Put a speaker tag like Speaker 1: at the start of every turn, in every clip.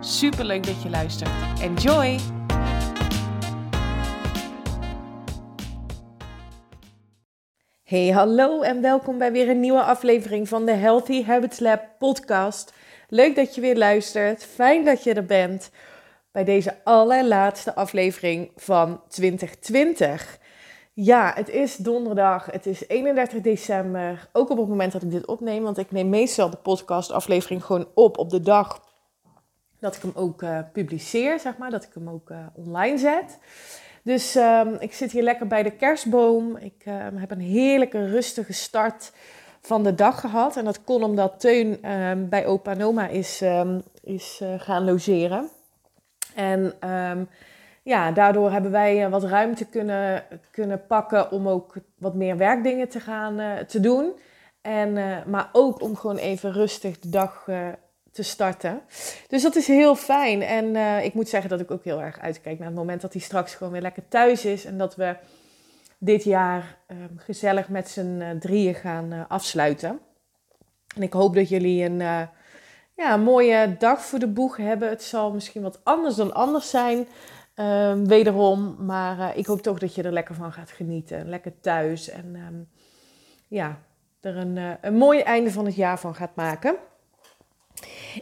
Speaker 1: Super leuk dat je luistert. Enjoy! Hey, hallo en welkom bij weer een nieuwe aflevering van de Healthy Habits Lab podcast. Leuk dat je weer luistert. Fijn dat je er bent bij deze allerlaatste aflevering van 2020. Ja, het is donderdag. Het is 31 december. Ook op het moment dat ik dit opneem, want ik neem meestal de podcastaflevering gewoon op op de dag dat ik hem ook uh, publiceer, zeg maar, dat ik hem ook uh, online zet. Dus um, ik zit hier lekker bij de kerstboom. Ik uh, heb een heerlijke rustige start van de dag gehad. En dat kon omdat Teun um, bij opa en oma is, is gaan logeren. En ja, daardoor hebben wij wat ruimte kunnen, kunnen pakken om ook wat meer werkdingen te gaan te doen. En, maar ook om gewoon even rustig de dag te starten. Dus dat is heel fijn. En uh, ik moet zeggen dat ik ook heel erg uitkijk naar het moment dat hij straks gewoon weer lekker thuis is. En dat we dit jaar um, gezellig met z'n uh, drieën gaan uh, afsluiten. En ik hoop dat jullie een, ja, mooie dag voor de boeg hebben. Het zal misschien wat anders dan anders zijn. Um, wederom, maar ik hoop toch dat je er lekker van gaat genieten. Lekker thuis en um, ja, er een, een mooi einde van het jaar van gaat maken.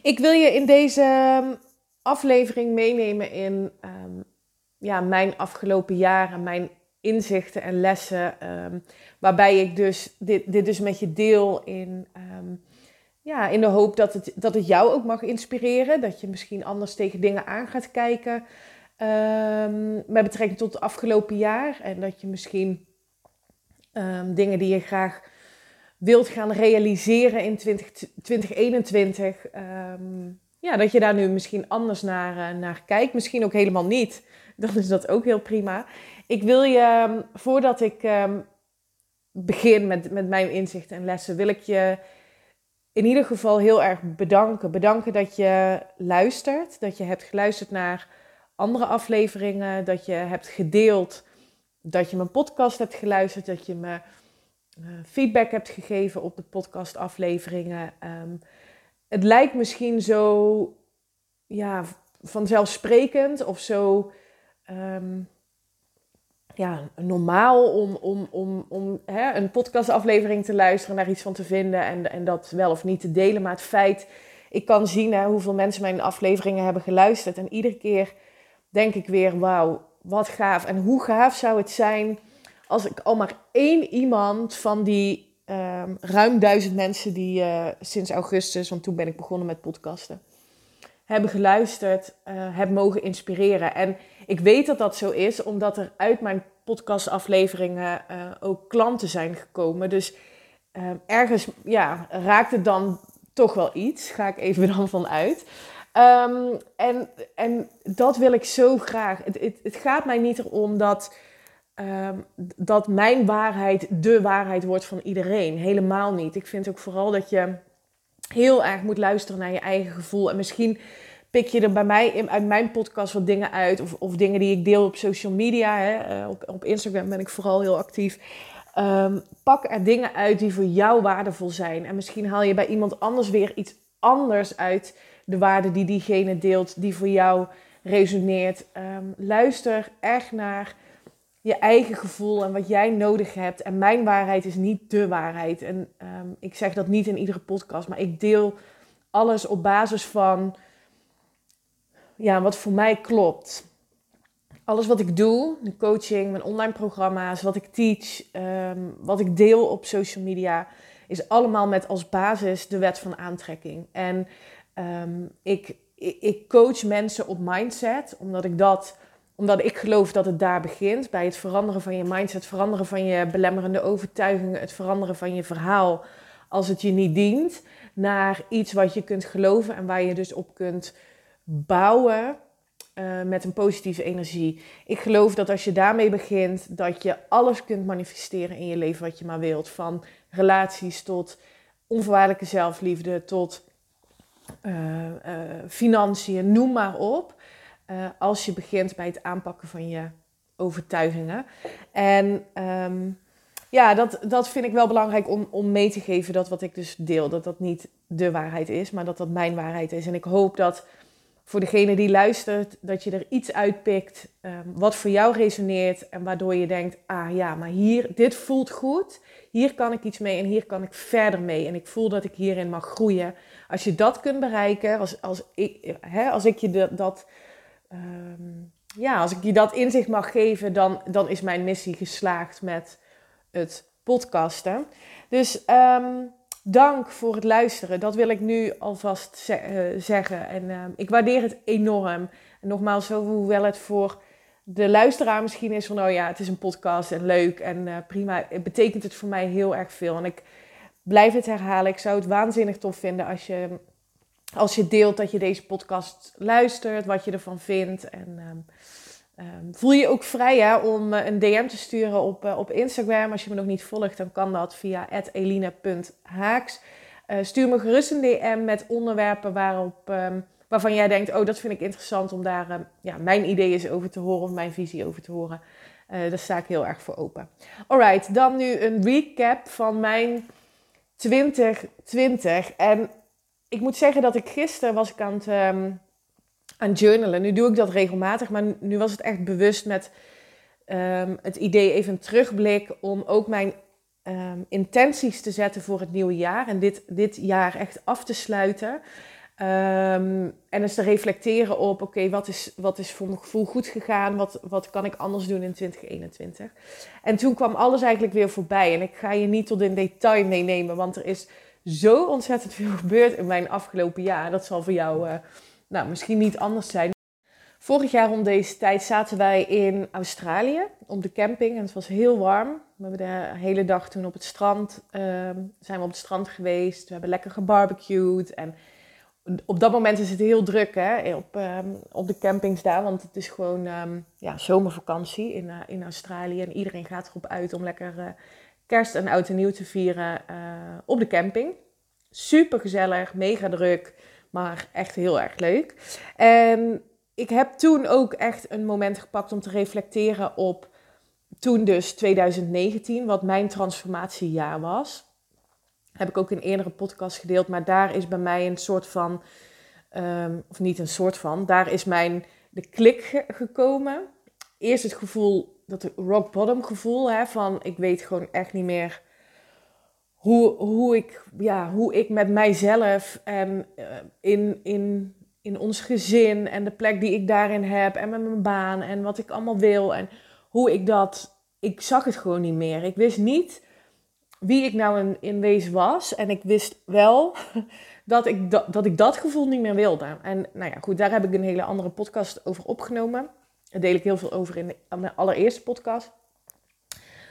Speaker 1: Ik wil je in deze ehm, aflevering meenemen in um, ja, mijn afgelopen jaren, mijn inzichten en lessen. Um, waarbij ik dus dit, dit dus met je deel in, ja, in de hoop dat het, dat het jou ook mag inspireren. Dat je misschien anders tegen dingen aan gaat kijken. met betrekking tot het afgelopen jaar. En dat je misschien dingen die je graag wilt gaan realiseren in 20, 2021. Ehm, ja, dat je daar nu misschien anders naar, uh, naar kijkt. Misschien ook helemaal niet. Dan is dat ook heel prima. Ik wil je, ehm, voordat ik um, begin met, met mijn inzichten en lessen, wil ik je in ieder geval heel erg bedanken. Bedanken dat je luistert. Dat je hebt geluisterd naar andere afleveringen. Dat je hebt gedeeld. Dat je mijn podcast hebt geluisterd. Dat je me feedback hebt gegeven op de podcastafleveringen. Um, het lijkt misschien zo ja, vanzelfsprekend of zo um, ja, normaal om, om, om, om hè, een podcastaflevering te luisteren, naar iets van te vinden en, en dat wel of niet te delen. Maar het feit, ik kan zien hè, hoeveel mensen mijn afleveringen hebben geluisterd. En iedere keer denk ik weer, wauw, wat gaaf. En hoe gaaf zou het zijn als ik al maar één iemand van die um, ruim duizend mensen die uh, sinds augustus, want toen ben ik begonnen met podcasten, hebben geluisterd, uh, heb mogen inspireren. En ik weet dat dat zo is, omdat er uit mijn podcastafleveringen uh, ook klanten zijn gekomen. Dus ehm, ergens ja, raakt het dan toch wel iets, ga ik even dan van uit. Um, en, en dat wil ik zo graag. Het, het, het gaat mij niet erom dat um, dat mijn waarheid de waarheid wordt van iedereen. Helemaal niet. Ik vind ook vooral dat je heel erg moet luisteren naar je eigen gevoel. En misschien pik je er bij mij uit mijn podcast wat dingen uit. Of, of dingen die ik deel op social media. Hè. Eh, op, op Instagram ben ik vooral heel actief. Um, pak er dingen uit die voor jou waardevol zijn. En misschien haal je bij iemand anders weer iets anders uit de waarde die diegene deelt, die voor jou resoneert. Um, luister echt naar je eigen gevoel en wat jij nodig hebt. En mijn waarheid is niet de waarheid. En um, ik zeg dat niet in iedere podcast, maar ik deel alles op basis van ja, wat voor mij klopt. Alles wat ik doe, de coaching, mijn online programma's, wat ik teach, um, wat ik deel op social media, is allemaal met als basis de wet van aantrekking. En um, ik, ik coach mensen op mindset, omdat ik dat omdat ik geloof dat het daar begint, bij het veranderen van je mindset, het veranderen van je belemmerende overtuigingen, het veranderen van je verhaal als het je niet dient, naar iets wat je kunt geloven en waar je dus op kunt bouwen. eh, met een positieve energie. Ik geloof dat als je daarmee begint, dat je alles kunt manifesteren in je leven wat je maar wilt. Van relaties tot onvoorwaardelijke zelfliefde, tot uh, financiën, noem maar op. als je begint bij het aanpakken van je overtuigingen. En ehm, ja, dat, dat vind ik wel belangrijk om, om mee te geven dat wat ik dus deel, dat dat niet de waarheid is, maar dat dat mijn waarheid is. En ik hoop dat voor degene die luistert, dat je er iets uitpikt um, wat voor jou resoneert en waardoor je denkt, ah ja, maar hier, dit voelt goed, hier kan ik iets mee en hier kan ik verder mee. En ik voel dat ik hierin mag groeien. Als je dat kunt bereiken, als, als, ik, hè, als ik je dat um, ja, als ik je dat inzicht mag geven, dan, dan is mijn missie geslaagd met het podcasten. Dus um, dank voor het luisteren. Dat wil ik nu alvast uh, zeggen. En uh, ik waardeer het enorm. En nogmaals, hoewel het voor de luisteraar misschien is van, oh ja, het is een podcast en leuk en uh, prima, betekent het voor mij heel erg veel. En ik blijf het herhalen. Ik zou het waanzinnig tof vinden als je, als je deelt dat je deze podcast luistert, wat je ervan vindt. En um, Um, voel je ook vrij hè, om uh, een DM te sturen op, uh, op Instagram. Als je me nog niet volgt, dan kan dat via eline.haaks. Uh, stuur me gerust een DM met onderwerpen waarop, um, waarvan jij denkt... oh, dat vind ik interessant om daar ja, mijn ideeën over te horen... of mijn visie over te horen. daar sta ik heel erg voor open. Alright, dan nu een recap van mijn 2020. En ik moet zeggen dat ik gisteren was ik aan het aan journalen. Nu doe ik dat regelmatig, maar nu was het echt bewust met um, het idee even een terugblik om ook mijn um, intenties te zetten voor het nieuwe jaar en dit, dit jaar echt af te sluiten. En eens te reflecteren op, oké, wat, is, wat is voor mijn gevoel goed gegaan? Wat, wat kan ik anders doen in 2021? En toen kwam alles eigenlijk weer voorbij. En ik ga je niet tot in detail meenemen, want er is zo ontzettend veel gebeurd in mijn afgelopen jaar. Dat zal voor jou uh, nou, misschien niet anders zijn. Vorig jaar om deze tijd zaten wij in Australië op de camping en het was heel warm. We hebben de hele dag toen op het strand, uh, zijn we op het strand geweest. We hebben lekker gebarbecued en op dat moment is het heel druk hè, op, um, op de campings daar, want het is gewoon um, ja, zomervakantie in, uh, in Australië. En iedereen gaat erop uit om lekker uh, kerst en oud en nieuw te vieren uh, op de camping. Super gezellig, mega druk. Maar echt heel erg leuk. En ik heb toen ook echt een moment gepakt om te reflecteren op toen dus 2019, wat mijn transformatiejaar was. Heb ik ook in eerdere podcast gedeeld, maar daar is bij mij een soort van, um, of niet een soort van, daar is mijn de klik gekomen. Eerst het gevoel, dat rock bottom gevoel, hè, van ik weet gewoon echt niet meer hoe, hoe, ik, ja, hoe ik met mijzelf en uh, in, in, in ons gezin en de plek die ik daarin heb en met mijn baan en wat ik allemaal wil en hoe ik dat, ik zag het gewoon niet meer. Ik wist niet wie ik nou in, in wezen was en ik wist wel dat ik, dat, dat ik dat gevoel niet meer wilde. En nou ja, goed, daar heb ik een hele andere podcast over opgenomen. Deel ik heel veel over in de allereerste podcast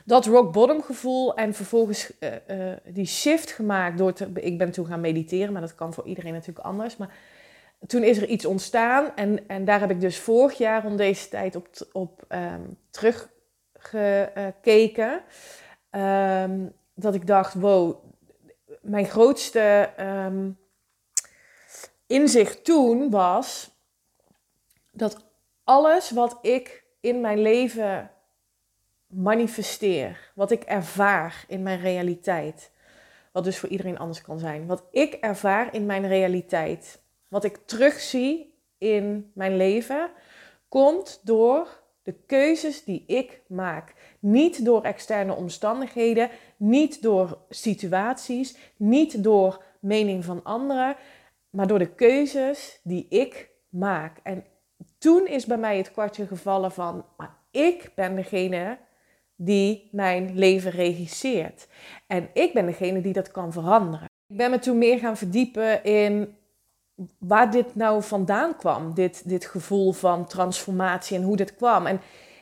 Speaker 1: dat rock bottom gevoel en vervolgens uh, uh, die shift gemaakt door te, ik ben toen gaan mediteren, maar dat kan voor iedereen natuurlijk anders. Maar toen is er iets ontstaan en, en daar heb ik dus vorig jaar om deze tijd op, op um, teruggekeken. Um, dat ik dacht, wow, mijn grootste um, inzicht toen was dat alles wat ik in mijn leven manifesteer, wat ik ervaar in mijn realiteit, wat dus voor iedereen anders kan zijn, wat ik ervaar in mijn realiteit, wat ik terugzie in mijn leven, komt door de keuzes die ik maak. Niet door externe omstandigheden, niet door situaties, niet door mening van anderen, maar door de keuzes die ik maak. En toen is bij mij het kwartje gevallen van, maar ik ben degene die mijn leven regisseert. En ik ben degene die dat kan veranderen. Ik ben me toen meer gaan verdiepen in waar dit nou vandaan kwam. Dit, dit gevoel van transformatie en hoe dit kwam. En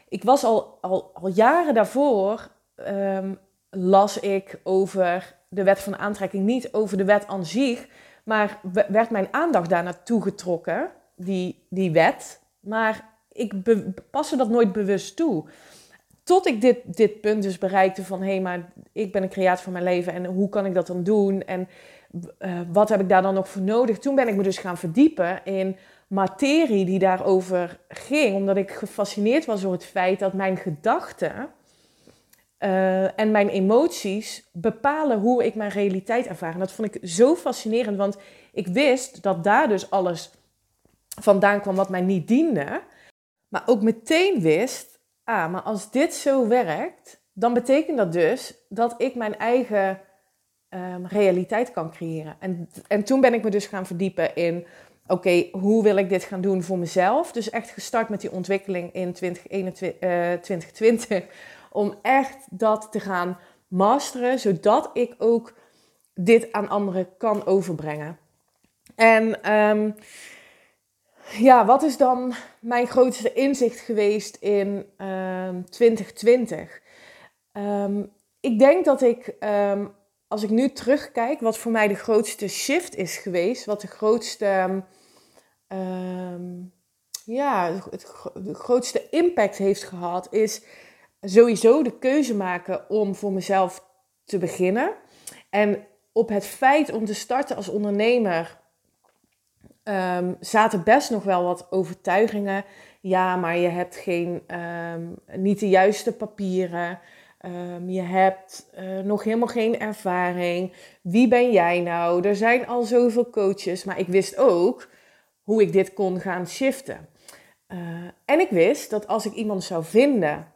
Speaker 1: ik was al, al, al jaren daarvoor, um, las ik over de wet van aantrekking. Niet over de wet aan zich, maar werd mijn aandacht daar naartoe getrokken. Die, die wet, Maar ik paste dat nooit bewust toe. Tot ik dit, dit punt dus bereikte van... hé, hey, maar ik ben een creator van mijn leven... en hoe kan ik dat dan doen? En uh, wat heb ik daar dan nog voor nodig? Toen ben ik me dus gaan verdiepen in materie die daarover ging. Omdat ik gefascineerd was door het feit dat mijn gedachten... Uh, en mijn emoties bepalen hoe ik mijn realiteit ervaar. En dat vond ik zo fascinerend, want ik wist dat daar dus alles vandaan kwam wat mij niet diende. Maar ook meteen wist, ah, maar als dit zo werkt, dan betekent dat dus dat ik mijn eigen um, realiteit kan creëren. En, en toen ben ik me dus gaan verdiepen in, oké, hoe wil ik dit gaan doen voor mezelf? Dus echt gestart met die ontwikkeling in 2021, uh, 2020, om echt dat te gaan masteren, zodat ik ook dit aan anderen kan overbrengen. En um, ja, wat is dan mijn grootste inzicht geweest in 2020? Um, ehm, ik denk dat ik, um, als ik nu terugkijk, wat voor mij de grootste shift is geweest, wat de grootste, ja, het, de grootste impact heeft gehad, is sowieso de keuze maken om voor mezelf te beginnen. En op het feit om te starten als ondernemer um, zaten best nog wel wat overtuigingen. Ja, maar je hebt geen, um, niet de juiste papieren. Um, je hebt uh, nog helemaal geen ervaring. Wie ben jij nou? Er zijn al zoveel coaches. Maar ik wist ook hoe ik dit kon gaan shiften. Uh, en ik wist dat als ik iemand zou vinden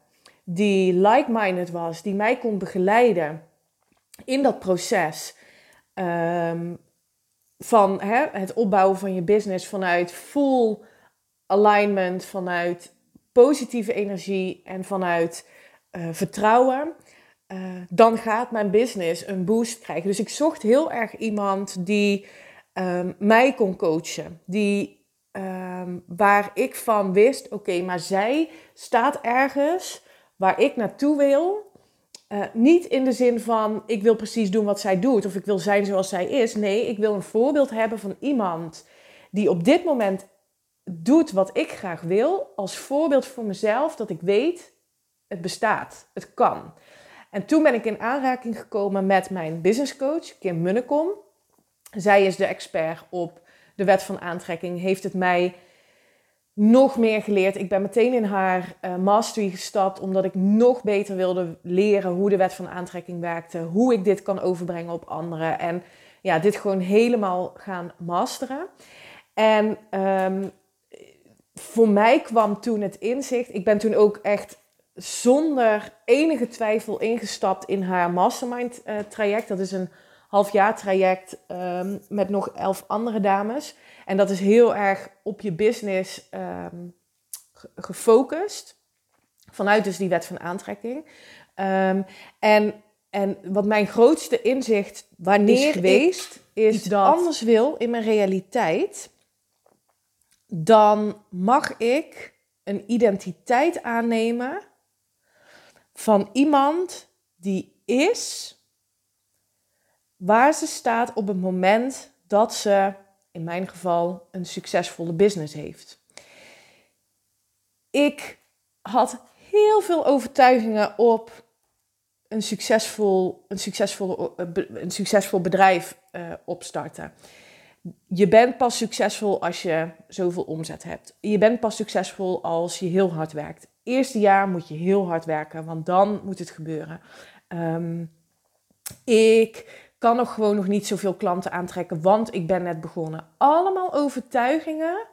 Speaker 1: die like-minded was, die mij kon begeleiden in dat proces, van hè, het opbouwen van je business vanuit full alignment, vanuit positieve energie en vanuit uh, vertrouwen, uh, dan gaat mijn business een boost krijgen. Dus ik zocht heel erg iemand die um, mij kon coachen, die, um, waar ik van wist, oké, maar zij staat ergens waar ik naartoe wil. Uh, niet in de zin van ik wil precies doen wat zij doet of ik wil zijn zoals zij is. Nee, ik wil een voorbeeld hebben van iemand die op dit moment doet wat ik graag wil. Als voorbeeld voor mezelf dat ik weet het bestaat, het kan. En toen ben ik in aanraking gekomen met mijn business coach Kim Munnekom. Zij is de expert op de wet van aantrekking, heeft het mij nog meer geleerd. Ik ben meteen in haar uh, mastery gestapt, omdat ik nog beter wilde leren hoe de wet van aantrekking werkte, hoe ik dit kan overbrengen op anderen en ja, dit gewoon helemaal gaan masteren. En um, voor mij kwam toen het inzicht, ik ben toen ook echt zonder enige twijfel ingestapt in haar mastermind uh, traject. Dat is een halfjaar traject um, met nog elf andere dames. En dat is heel erg op je business um, gefocust. Vanuit dus die wet van aantrekking. Um, en, en wat mijn grootste inzicht wanneer is geweest, is dat anders wil in mijn realiteit, dan mag ik een identiteit aannemen van iemand die is waar ze staat op het moment dat ze in mijn geval een succesvolle business heeft. Ik had heel veel overtuigingen op een succesvol, een succesvol, een succesvol bedrijf uh, opstarten. Je bent pas succesvol als je zoveel omzet hebt. Je bent pas succesvol als je heel hard werkt. Eerste jaar moet je heel hard werken, want dan moet het gebeuren. Um, ik kan nog gewoon nog niet zoveel klanten aantrekken, want ik ben net begonnen. Allemaal overtuigingen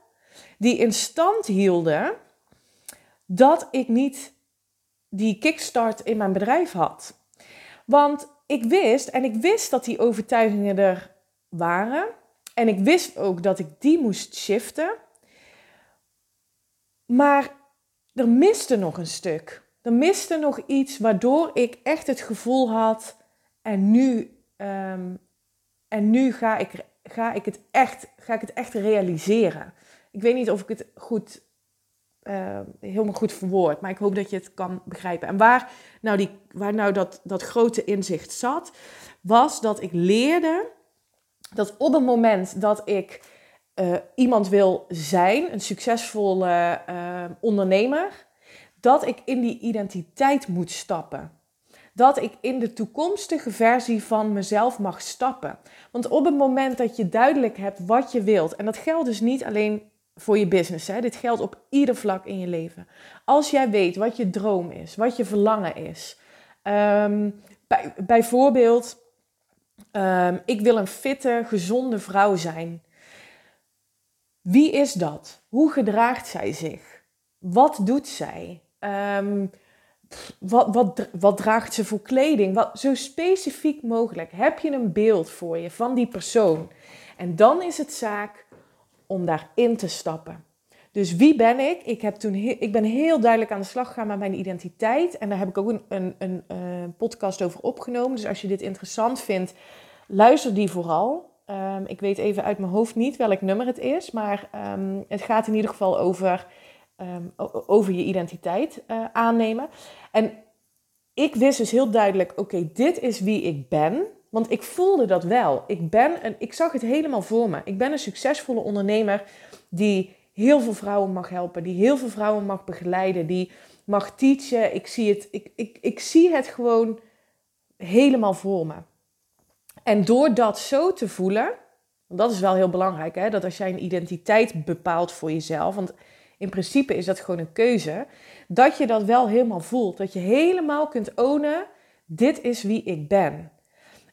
Speaker 1: die in stand hielden dat ik niet die kickstart in mijn bedrijf had. Want ik wist, en ik wist dat die overtuigingen er waren. En ik wist ook dat ik die moest shiften. Maar er miste nog een stuk. Er miste nog iets waardoor ik echt het gevoel had. En nu Um, en nu ga ik, ga, ik het echt, ga ik het echt realiseren. Ik weet niet of ik het goed, uh, helemaal goed verwoord, maar ik hoop dat je het kan begrijpen. En waar nou, die, waar nou dat, dat grote inzicht zat, was dat ik leerde dat op het moment dat ik uh, iemand wil zijn, een succesvolle uh, ondernemer, dat ik in die identiteit moet stappen. Dat ik in de toekomstige versie van mezelf mag stappen. Want op het moment dat je duidelijk hebt wat je wilt, en dat geldt dus niet alleen voor je business, hè, dit geldt op ieder vlak in je leven. Als jij weet wat je droom is, wat je verlangen is, um, bij, bijvoorbeeld, um, ik wil een fitte, gezonde vrouw zijn. Wie is dat? Hoe gedraagt zij zich? Wat doet zij? Um, wat, wat, wat draagt ze voor kleding? Wat, zo specifiek mogelijk. Heb je een beeld voor je van die persoon? En dan is het zaak om daarin te stappen. Dus wie ben ik? Ik, heb toen ik ben heel duidelijk aan de slag gegaan met mijn identiteit. En daar heb ik ook een, een, een, een podcast over opgenomen. Dus als je dit interessant vindt, luister die vooral. Um, ik weet even uit mijn hoofd niet welk nummer het is. Maar um, het gaat in ieder geval over um, over je identiteit uh, aannemen. En ik wist dus heel duidelijk, oké, dit is wie ik ben. Want ik voelde dat wel. Ik, ben een, ik zag het helemaal voor me. Ik ben een succesvolle ondernemer die heel veel vrouwen mag helpen, die heel veel vrouwen mag begeleiden, die mag teachen. Ik zie het, ik, ik, ik zie het gewoon helemaal voor me. En door dat zo te voelen, dat is wel heel belangrijk, hè, dat als jij een identiteit bepaalt voor jezelf, want in principe is dat gewoon een keuze. Dat je dat wel helemaal voelt. Dat je helemaal kunt ownen, dit is wie ik ben.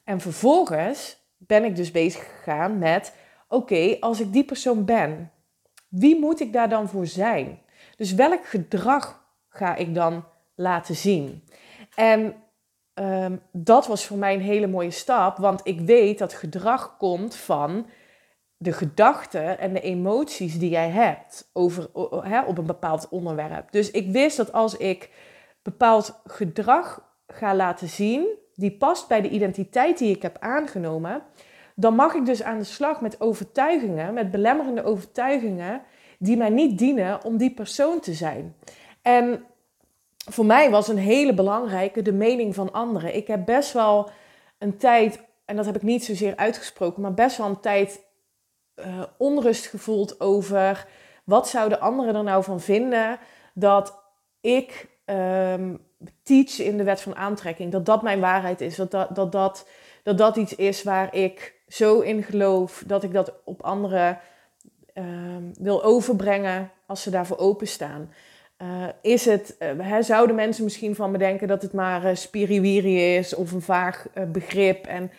Speaker 1: En vervolgens ben ik dus bezig gegaan met, oké, als ik die persoon ben, wie moet ik daar dan voor zijn? Dus welk gedrag ga ik dan laten zien? En um, dat was voor mij een hele mooie stap, want ik weet dat gedrag komt van de gedachten en de emoties die jij hebt over, op een bepaald onderwerp. Dus ik wist dat als ik bepaald gedrag ga laten zien, die past bij de identiteit die ik heb aangenomen, dan mag ik dus aan de slag met overtuigingen, met belemmerende overtuigingen, die mij niet dienen om die persoon te zijn. En voor mij was een hele belangrijke de mening van anderen. Ik heb best wel een tijd, en dat heb ik niet zozeer uitgesproken, maar best wel een tijd uh, onrust gevoeld over wat zouden anderen er nou van vinden dat ik um, teach in de wet van aantrekking. Dat dat mijn waarheid is. Dat dat, dat, dat, dat, dat iets is waar ik zo in geloof dat ik dat op anderen um, wil overbrengen als ze daarvoor openstaan. Uh, is het, uh, zouden mensen misschien van me denken dat het maar uh, spiriwiri is of een vaag begrip en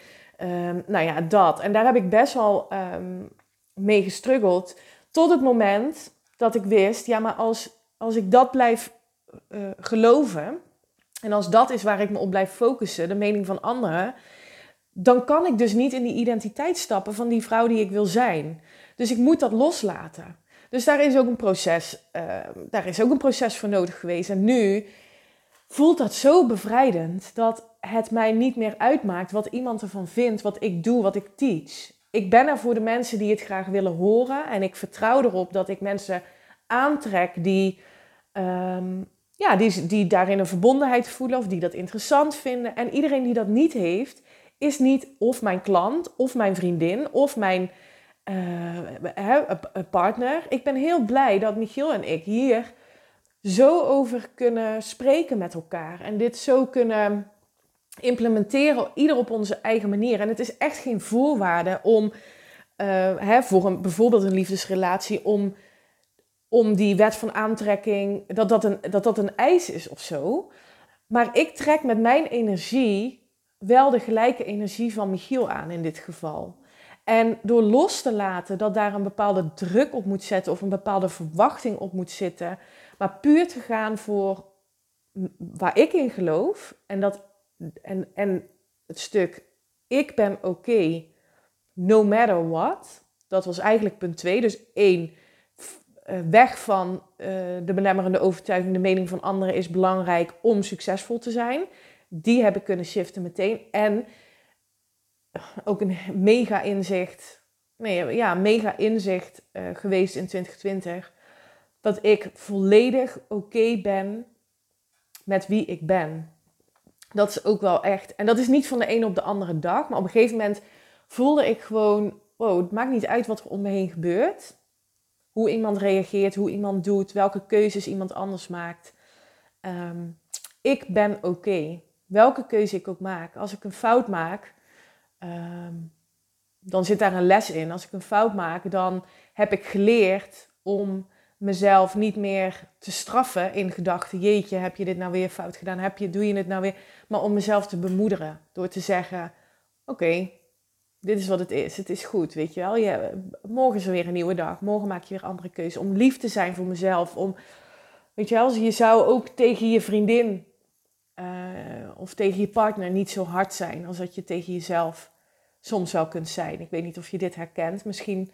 Speaker 1: um, nou ja, dat. En daar heb ik best wel mee gestruggeld. Tot het moment dat ik wist, ja, maar als, als ik dat blijf uh, geloven. En als dat is waar ik me op blijf focussen, de mening van anderen. Dan kan ik dus niet in die identiteit stappen van die vrouw die ik wil zijn. Dus ik moet dat loslaten. Dus daar is ook een proces, uh, daar is ook een proces voor nodig geweest. En nu voelt dat zo bevrijdend dat het mij niet meer uitmaakt wat iemand ervan vindt, wat ik doe, wat ik teach ik ben er voor de mensen die het graag willen horen. En ik vertrouw erop dat ik mensen aantrek die, um, ja, die, die daarin een verbondenheid voelen of die dat interessant vinden. En iedereen die dat niet heeft, is niet of mijn klant of mijn vriendin of mijn uh, partner. Ik ben heel blij dat Michiel en ik hier zo over kunnen spreken met elkaar. En dit zo kunnen implementeren, ieder op onze eigen manier. En het is echt geen voorwaarde om, uh, hè, voor een, bijvoorbeeld een liefdesrelatie, om, om die wet van aantrekking, dat dat, een, dat dat een eis is of zo. Maar ik trek met mijn energie wel de gelijke energie van Michiel aan in dit geval. En door los te laten dat daar een bepaalde druk op moet zetten of een bepaalde verwachting op moet zitten, maar puur te gaan voor waar ik in geloof en dat en, en het stuk ik ben oké, no matter what. Dat was eigenlijk punt 2. Dus één, eh, weg van uh, de belemmerende overtuiging, de mening van anderen is belangrijk om succesvol te zijn. Die heb ik kunnen shiften meteen. En ook een mega inzicht, nee, ja, mega inzicht uh, geweest in 2020. Dat ik volledig oké ben met wie ik ben. Dat is ook wel echt. En dat is niet van de ene op de andere dag. Maar op een gegeven moment voelde ik gewoon wow, het maakt niet uit wat er om me heen gebeurt. Hoe iemand reageert, hoe iemand doet, welke keuzes iemand anders maakt. Ehm, ik ben oké. Welke keuze ik ook maak. Als ik een fout maak, ehm, dan zit daar een les in. Als ik een fout maak, dan heb ik geleerd om mezelf niet meer te straffen in gedachten. Jeetje, heb je dit nou weer fout gedaan? Heb je, doe je het nou weer? Maar om mezelf te bemoederen. Door te zeggen, oké, dit is wat het is. Het is goed, weet je wel. Morgen is er weer een nieuwe dag. Morgen maak je weer andere keuzes. Om lief te zijn voor mezelf. Om, weet je wel, je zou ook tegen je vriendin uh, of tegen je partner niet zo hard zijn als dat je tegen jezelf soms wel kunt zijn. Ik weet niet of je dit herkent. Misschien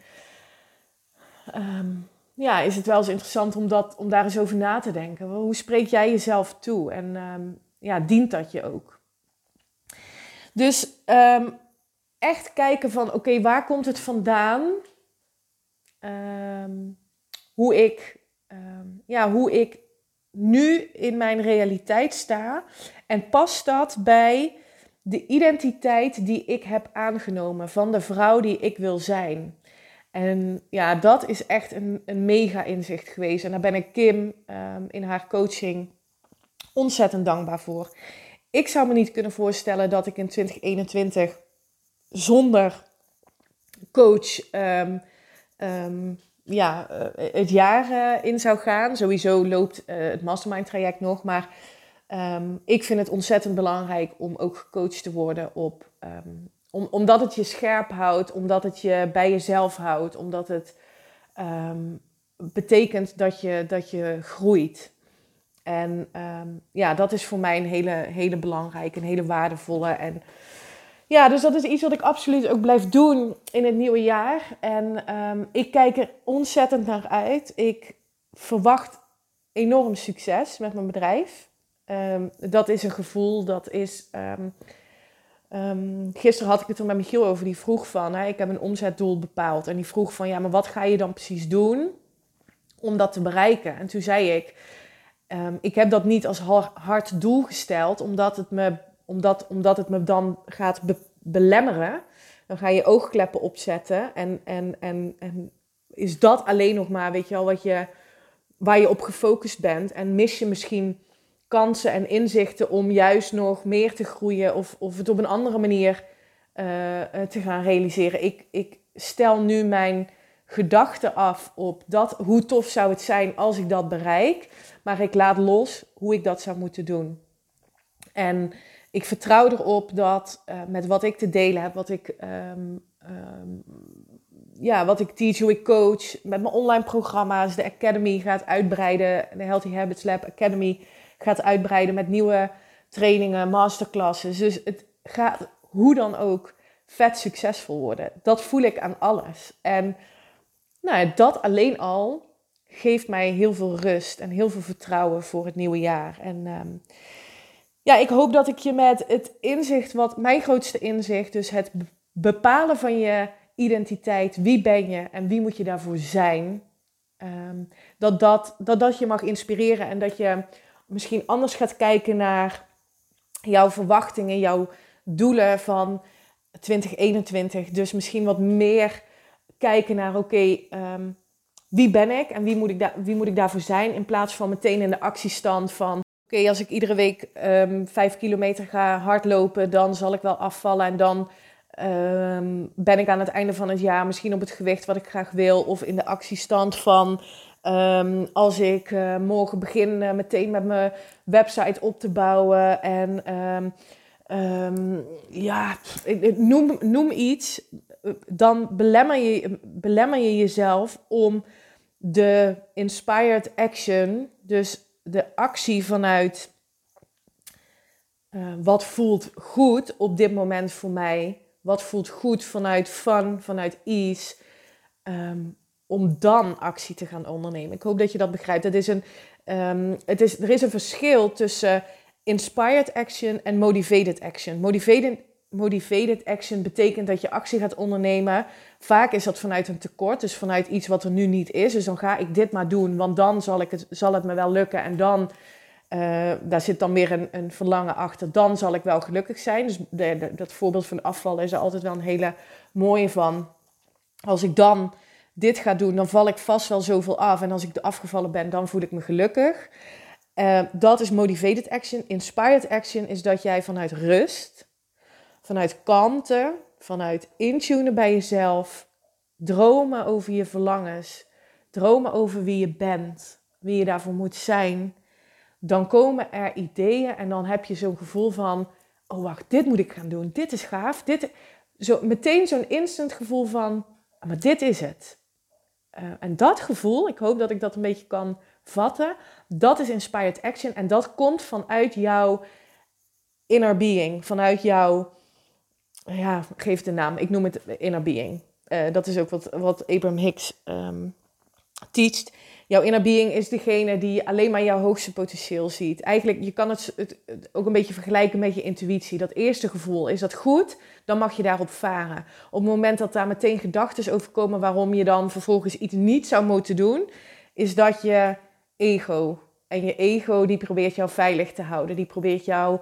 Speaker 1: um, ja, is het wel eens interessant om, dat, om daar eens over na te denken. Hoe spreek jij jezelf toe? En um, ja, dient dat je ook? Dus um, echt kijken van, oké, waar komt het vandaan? hoe, ik, ja, hoe ik nu in mijn realiteit sta. En past dat bij de identiteit die ik heb aangenomen van de vrouw die ik wil zijn. En ja, dat is echt een, een mega inzicht geweest. En daar ben ik Kim um, in haar coaching ontzettend dankbaar voor. Ik zou me niet kunnen voorstellen dat ik in 2021 zonder coach um, um, ja, uh, het jaar uh, in zou gaan. Sowieso loopt uh, het mastermind traject nog, maar ik vind het ontzettend belangrijk om ook gecoacht te worden op om, omdat het je scherp houdt, omdat het je bij jezelf houdt, omdat het um, betekent dat je, dat je groeit. En um, ja, dat is voor mij een hele, hele belangrijke, een hele waardevolle. En ja, dus dat is iets wat ik absoluut ook blijf doen in het nieuwe jaar. En um, ik kijk er ontzettend naar uit. Ik verwacht enorm succes met mijn bedrijf. dat is een gevoel, dat is gisteren had ik het er met Michiel over. Die vroeg van, hè, ik heb een omzetdoel bepaald. En die vroeg van, ja, maar wat ga je dan precies doen om dat te bereiken? En toen zei ik, um, ik heb dat niet als hard doel gesteld, omdat het me, omdat, omdat het me dan gaat be belemmeren. Dan ga je oogkleppen opzetten en, en, en, en is dat alleen nog maar, weet je wel, wat je, waar je op gefocust bent. En mis je misschien kansen en inzichten om juist nog meer te groeien of, of het op een andere manier uh, te gaan realiseren. Ik, ik stel nu mijn gedachten af op dat, hoe tof zou het zijn als ik dat bereik, maar ik laat los hoe ik dat zou moeten doen. En ik vertrouw erop dat uh, met wat ik te delen heb, wat ik, um, um, ja, wat ik teach, hoe ik coach, met mijn online programma's, de Academy gaat uitbreiden, de Healthy Habits Lab Academy gaat uitbreiden met nieuwe trainingen, masterclasses. Dus het gaat hoe dan ook vet succesvol worden. Dat voel ik aan alles. En nou, dat alleen al geeft mij heel veel rust en heel veel vertrouwen voor het nieuwe jaar. En um, ja, ik hoop dat ik je met het inzicht, wat mijn grootste inzicht, dus het bepalen van je identiteit, wie ben je en wie moet je daarvoor zijn, um, dat, dat, dat dat je mag inspireren en dat je misschien anders gaat kijken naar jouw verwachtingen, jouw doelen van 2021. Dus misschien wat meer kijken naar, oké, ehm, wie ben ik en wie moet ik, wie moet ik daarvoor zijn? In plaats van meteen in de actiestand van, oké, als ik iedere week um, vijf kilometer ga hardlopen, dan zal ik wel afvallen en dan um, ben ik aan het einde van het jaar misschien op het gewicht wat ik graag wil. Of in de actiestand van, Um, als ik uh, morgen begin uh, meteen met mijn website op te bouwen en um, um, ja, noem, noem iets, dan belemmer je, belemmer je jezelf om de inspired action, dus de actie vanuit wat voelt goed op dit moment voor mij, wat voelt goed vanuit fun, vanuit ease, om dan actie te gaan ondernemen. Ik hoop dat je dat begrijpt. Het is een, um, het is, er is een verschil tussen inspired action en motivated action. Motivated, motivated action betekent dat je actie gaat ondernemen. Vaak is dat vanuit een tekort, dus vanuit iets wat er nu niet is. Dus dan ga ik dit maar doen, want dan zal, ik het, zal het me wel lukken. En dan, uh, daar zit dan weer een, een verlangen achter, dan zal ik wel gelukkig zijn. Dus dat voorbeeld van afval is er altijd wel een hele mooie van. als ik dan dit ga doen, dan val ik vast wel zoveel af. En als ik afgevallen ben, dan voel ik me gelukkig. Uh, dat is motivated action. Inspired action is dat jij vanuit rust, vanuit kalmte, vanuit intunen bij jezelf, dromen over je verlangens, dromen over wie je bent, wie je daarvoor moet zijn, dan komen er ideeën en dan heb je zo'n gevoel van, oh wacht, dit moet ik gaan doen, dit is gaaf, dit, zo, meteen zo'n instant gevoel van, ah, maar dit is het. Uh, en dat gevoel, ik hoop dat ik dat een beetje kan vatten, dat is inspired action en dat komt vanuit jouw inner being, vanuit jouw, ja, geef de naam, ik noem het inner being. Uh, dat is ook wat, wat Abraham Hicks um, teacht. Jouw inner being is degene die alleen maar jouw hoogste potentieel ziet. Eigenlijk, je kan het, ook een beetje vergelijken met je intuïtie. Dat eerste gevoel, is dat goed? Dan mag je daarop varen. Op het moment dat daar meteen gedachten over komen waarom je dan vervolgens iets niet zou moeten doen, is dat je ego. En je ego die probeert jou veilig te houden. Die probeert jou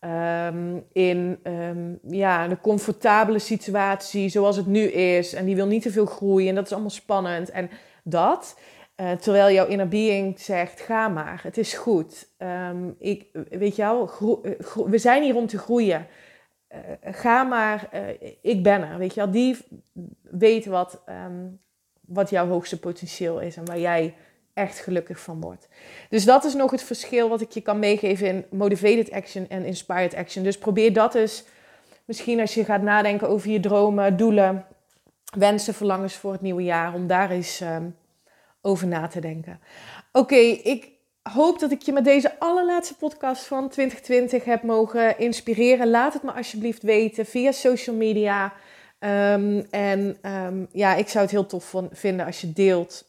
Speaker 1: um, in um, ja, een comfortabele situatie zoals het nu is. En die wil niet te veel groeien. En dat is allemaal spannend. En dat. Uh, terwijl jouw inner being zegt, ga maar, het is goed. Um, ik, weet je wel, eh, we zijn hier om te groeien. Uh, ga maar, ik ben er. Weet je wel, die weet wat, um, wat jouw hoogste potentieel is en waar jij echt gelukkig van wordt. Dus dat is nog het verschil wat ik je kan meegeven in motivated action en inspired action. Dus probeer dat eens, misschien als je gaat nadenken over je dromen, doelen, wensen, verlangens voor het nieuwe jaar, om daar eens um, over na te denken. Oké, ik hoop dat ik je met deze allerlaatste podcast van 2020 heb mogen inspireren. Laat het me alsjeblieft weten via social media. Um, en um, ja, ik zou het heel tof vinden als je deelt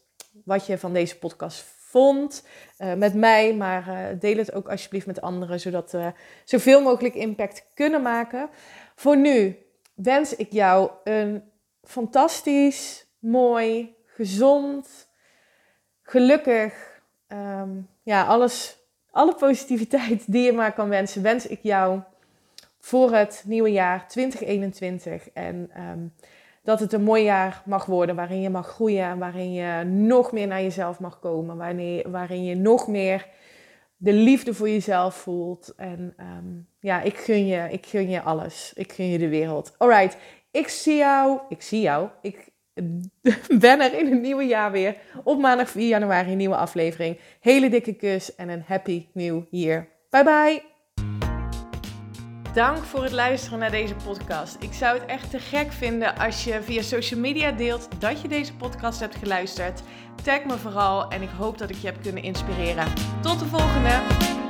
Speaker 1: wat je van deze podcast vond uh, met mij. Maar uh, deel het ook alsjeblieft met anderen, zodat we zoveel mogelijk impact kunnen maken. Voor nu wens ik jou een fantastisch, mooi, gezond, gelukkig, um, ja, alles, alle positiviteit die je maar kan wensen, wens ik jou voor het nieuwe jaar 2021. En um, dat het een mooi jaar mag worden waarin je mag groeien, waarin je nog meer naar jezelf mag komen, waarin, waarin je nog meer de liefde voor jezelf voelt. En um, ja, ik gun, je, ik gun je alles. Ik gun je de wereld. Alright, ik zie jou. Ik zie jou. Ik ben er in het nieuwe jaar weer. Op maandag 4 januari een nieuwe aflevering. Hele dikke kus en een happy new year. Bye bye. Dank voor het luisteren naar deze podcast. Ik zou het echt te gek vinden als je via social media deelt dat je deze podcast hebt geluisterd. Tag me vooral en ik hoop dat ik je heb kunnen inspireren. Tot de volgende!